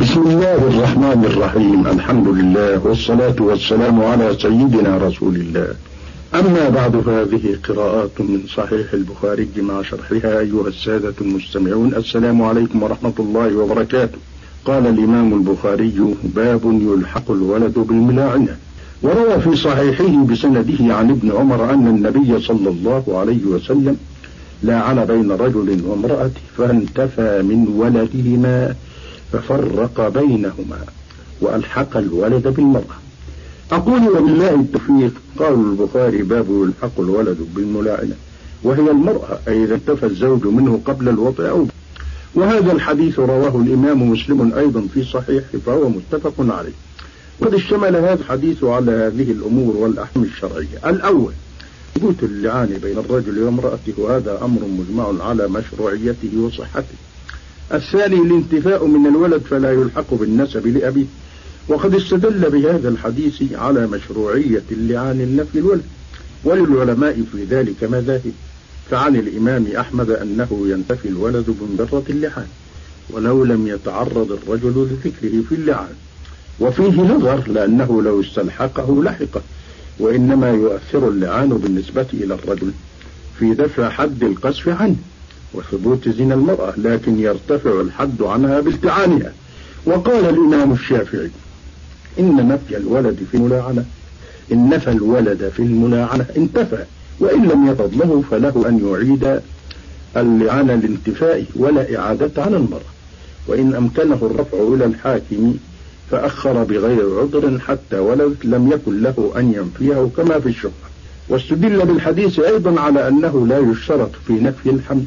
بسم الله الرحمن الرحيم. الحمد لله والصلاة والسلام على سيدنا رسول الله. أما بعد فهذه قراءات من صحيح البخاري مع شرحها أيها السادة المستمعون. السلام عليكم ورحمة الله وبركاته. قال الإمام البخاري باب يلحق الولد بالملاعنة. وروى في صحيحه بسنده عن ابن عمر أن النبي صلى الله عليه وسلم لاعن بين رجل وامرأة فانتفى من ولدهما. ففرق بينهما وألحق الولد بالمرأة. أقول وبالله التوفيق قال البخاري باب يلحق الولد بالملاعنة وهي المرأة أي إذا انتفى الزوج منه قبل الوضع أو وهذا الحديث رواه الإمام مسلم أيضا في صحيح فهو متفق عليه. وقد اشتمل هذا الحديث على هذه الأمور والأحكام الشرعية. الأول ثبوت اللعان بين الرجل وامرأته وهذا أمر مجمع على مشروعيته وصحته. الثاني الانتفاء من الولد فلا يلحق بالنسب لأبيه وقد استدل بهذا الحديث على مشروعية اللعان النفي الولد. وللعلماء في ذلك مذاهب فعن الإمام أحمد أنه ينتفي الولد بمجرد اللعان ولو لم يتعرض الرجل لذكره في اللعان. وفيه نظر لأنه لو استلحقه لحقه وإنما يؤثر اللعان بالنسبة إلى الرجل في دفع حد القذف عنه. وثبوت زنا المرأة لكن يرتفع الحد عنها بالتعانها وقال الإمام الشافعي إن نفي الولد في الملاعنة. إن نفى الولد في الملاعنة انتفى. وإن لم يطب له فله أن يعيد اللعان الانتفاء ولا إعادة على المرأة. وإن أمكنه الرفع إلى الحاكم فأخر بغير عذر حتى ولد لم يكن له أن ينفيه كما في الشبهة واستدل بالحديث أيضا على أنه لا يشترط في نفي الحمل.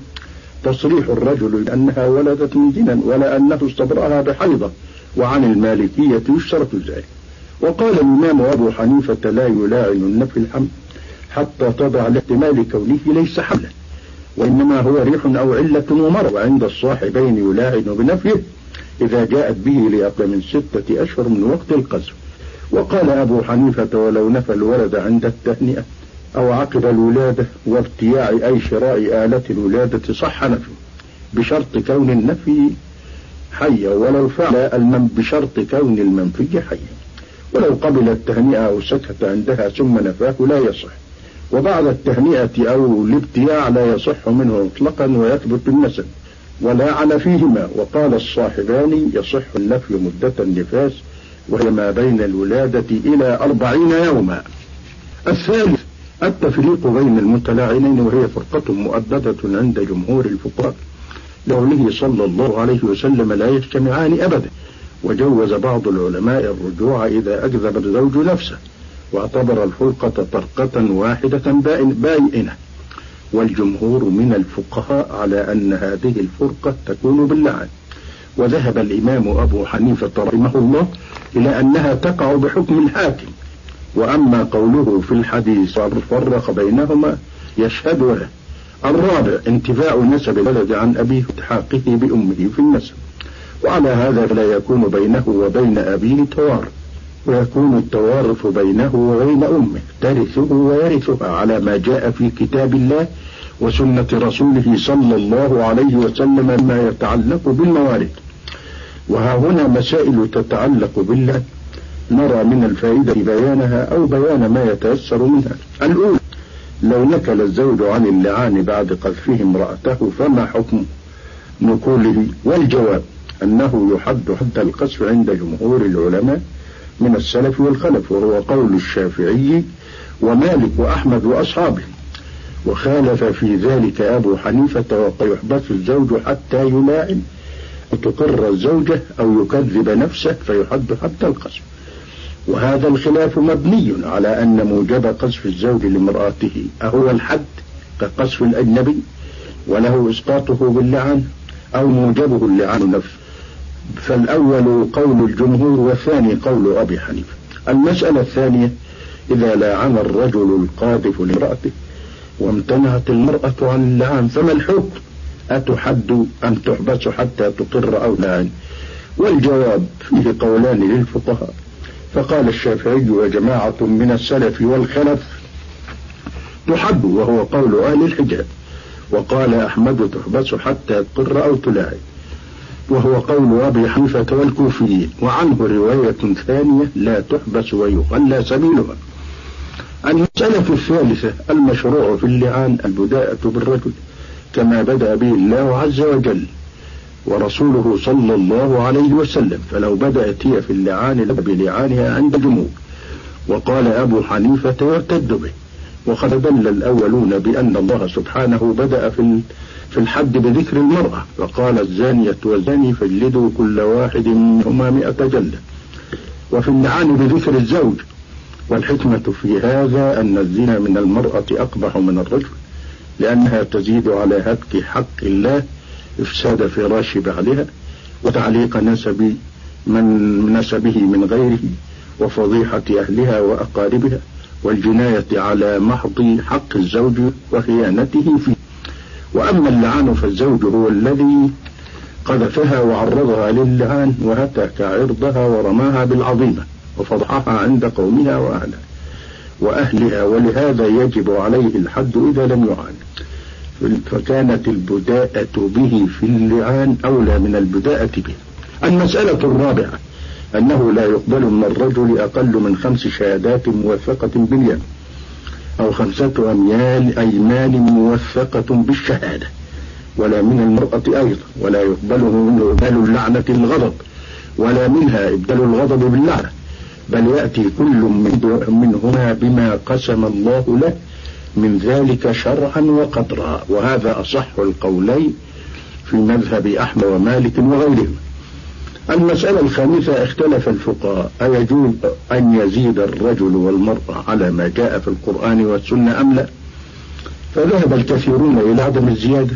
تصريح الرجل بأنها ولدت من زنا ولا أنه استبرأها بحيضة وعن المالكية يشترط ذلك. وقال الإمام أبو حنيفة لا يلاعن النفي الحمل حتى تضع لاحتمال كونه ليس حملا وإنما هو ريح أو علة ومرض وعند الصاحبين يلاعن بنفيه إذا جاءت به لأقل من ستة أشهر من وقت القذف وقال أبو حنيفة ولو نفى الولد عند التهنئة أو عقب الولادة وابتياع أي شراء آلة الولادة صح نفيه بشرط كون النفي حيا ولو فعل المن بشرط كون المنفي حيا ولو قبل التهنئة أو سكت عندها ثم نفاه لا يصح. وبعد التهنئة أو الابتياع لا يصح منه مطلقا ويثبت بالنسب ولا على فيهما. وقال الصاحبان يصح النفي مدة النفاس وهي ما بين الولادة إلى أربعين يوما. الثالث التفريق بين المتلاعنين وهي فرقة مؤددة عند جمهور الفقهاء. لقوله صلى الله عليه وسلم لا يجتمعان أبدا. وجوز بعض العلماء الرجوع إذا أكذب الزوج نفسه. واعتبر الفرقة طرقة واحدة بائنة. والجمهور من الفقهاء على أن هذه الفرقة تكون باللعن. وذهب الإمام أبو حنيفة رحمه الله إلى أنها تقع بحكم الحاكم. وأما قوله في الحديث فرق بينهما يشهد له الرابع انتفاء نسب الولد عن أبيه وتحاقه بأمه في النسب. وعلى هذا فلا يكون بينه وبين أبيه توارث ويكون التوارث بينه وبين أمه ترثه ويرثها على ما جاء في كتاب الله وسنة رسوله صلى الله عليه وسلم ما يتعلق بالموارث وها هنا مسائل تتعلق بالله نرى من الفائدة بيانها أو بيان ما يتيسر منها. الأولى لو نكل الزوج عن اللعان بعد قذفه امرأته فما حكم نكوله والجواب أنه يحد حد القذف عند جمهور العلماء من السلف والخلف وهو قول الشافعي ومالك وأحمد وأصحابه. وخالف في ذلك أبو حنيفة ويحبس الزوج حتى يلاعن وتقر الزوجة أو يكذب نفسه فيحد حتى القذف. وهذا الخلاف مبني على أن موجب قذف الزوج لامرأته أهو الحد كقذف الأجنبي وله إسقاطه باللعن أو موجبه اللعان نفسه. فالأول قول الجمهور والثاني قول أبي حنيفة. المسألة الثانية إذا لاعن الرجل القاذف لامرأته وامتنعت المرأة عن اللعان فما الحكم؟ أتحد أم تحبس حتى تقر أو لاعن والجواب فيه قولان للفقهاء. فقال الشافعي وجماعة من السلف والخلف تحب وهو قول أهل الحجاز وقال أحمد تحبس حتى تقر أو تلاعب وهو قول أبي حنيفة والكوفيين وعنه رواية ثانية لا تحبس ويخلى سبيلها. المسألة الثالثة المشروع في اللعان البداءة بالرجل كما بدأ به الله عز وجل. ورسوله صلى الله عليه وسلم فلو بدأت هي في اللعان بلعانها عند الجمهور وقال أبو حنيفة يعتد به. وقد دل الأولون بأن الله سبحانه بدأ في في الحد بذكر المرأة. فقال الزانية والزاني فاجلدوا كل واحد منهما مئة جلدة. وفي اللعان بذكر الزوج. والحكمة في هذا أن الزنا من المرأة أقبح من الرجل لأنها تزيد على هتك حق الله إفساد فراش بعلها وتعليق نسب من نسبه من غيره وفضيحة أهلها وأقاربها والجناية على محض حق الزوج وخيانته فيه. وأما اللعان فالزوج هو الذي قذفها وعرضها للعان وهتك عرضها ورماها بالعظيمة وفضحها عند قومها وأهلها وأهلها ولهذا يجب عليه الحد إذا لم يعان. فكانت البداءة به في اللعان أولى من البداءة به. المسألة الرابعة أنه لا يقبل من الرجل أقل من خمس شهادات موثقة باليمين أو خمسة أميال أيمان موثقة بالشهادة ولا من المرأة أيضا ولا يقبله منه إبدال اللعنة الغضب ولا منها إبدال الغضب باللعنة بل يأتي كل منهما بما قسم الله له من ذلك شرعا وقدرا وهذا أصح القولين في مذهب أحمد ومالك وغيرهم. المسألة الخامسة اختلف الفقهاء أيجوز أن يزيد الرجل والمرأة على ما جاء في القرآن والسنة أم لا؟ فذهب الكثيرون إلى عدم الزيادة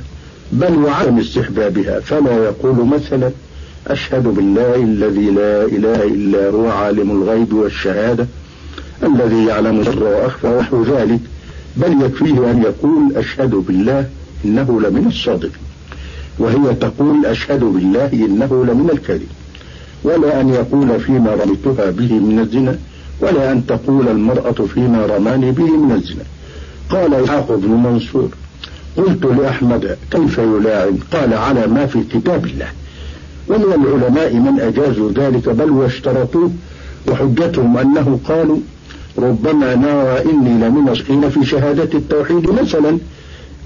بل وعدم استحبابها. فلا يقول مثلا أشهد بالله الذي لا إله إلا هو عالم الغيب والشهادة الذي يعلم سر وأخفى ونحو ذلك. بل يكفيه أن يقول أشهد بالله إنه لمن الصادقين وهي تقول أشهد بالله إنه لمن الكذب ولا أن يقول فيما رميتها به من الزنا ولا أن تقول المرأة فيما رماني به من الزنا. قال إسحاق بن منصور قلت لأحمد كيف يلاعن قال على ما في كتاب الله. ومن العلماء من أجازوا ذلك بل واشترطوه وحجتهم أنه قالوا ربما نرى إني لمن الصحين في شهادة التوحيد مثلا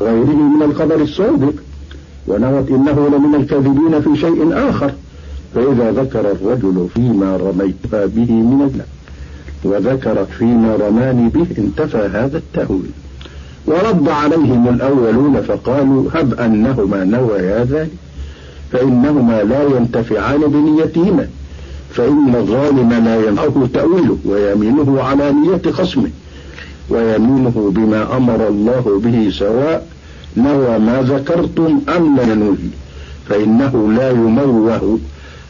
غيره من الخبر الصادق ونوت إنه لمن الكاذبين في شيء آخر. فإذا ذكر الرجل فيما رميتها به من الله وذكرت فيما رماني به انتفى هذا التأويل. ورد عليهم الأولون فقالوا هب أنهما نويا ذلك فإنهما لا ينتفعان بنيتهما. فإن الظالم لا ينفعه تأويله ويمينه على نية خصمه ويمينه بما أمر الله به سواء نوى ما ذكرتم أم لا ينوي فإنه لا يموه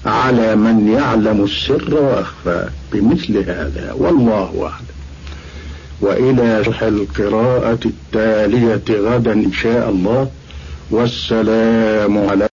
على من يعلم السر وأخفى بمثل هذا والله أعلم. وإلى شرح القراءة التالية غدا إن شاء الله. والسلام عليكم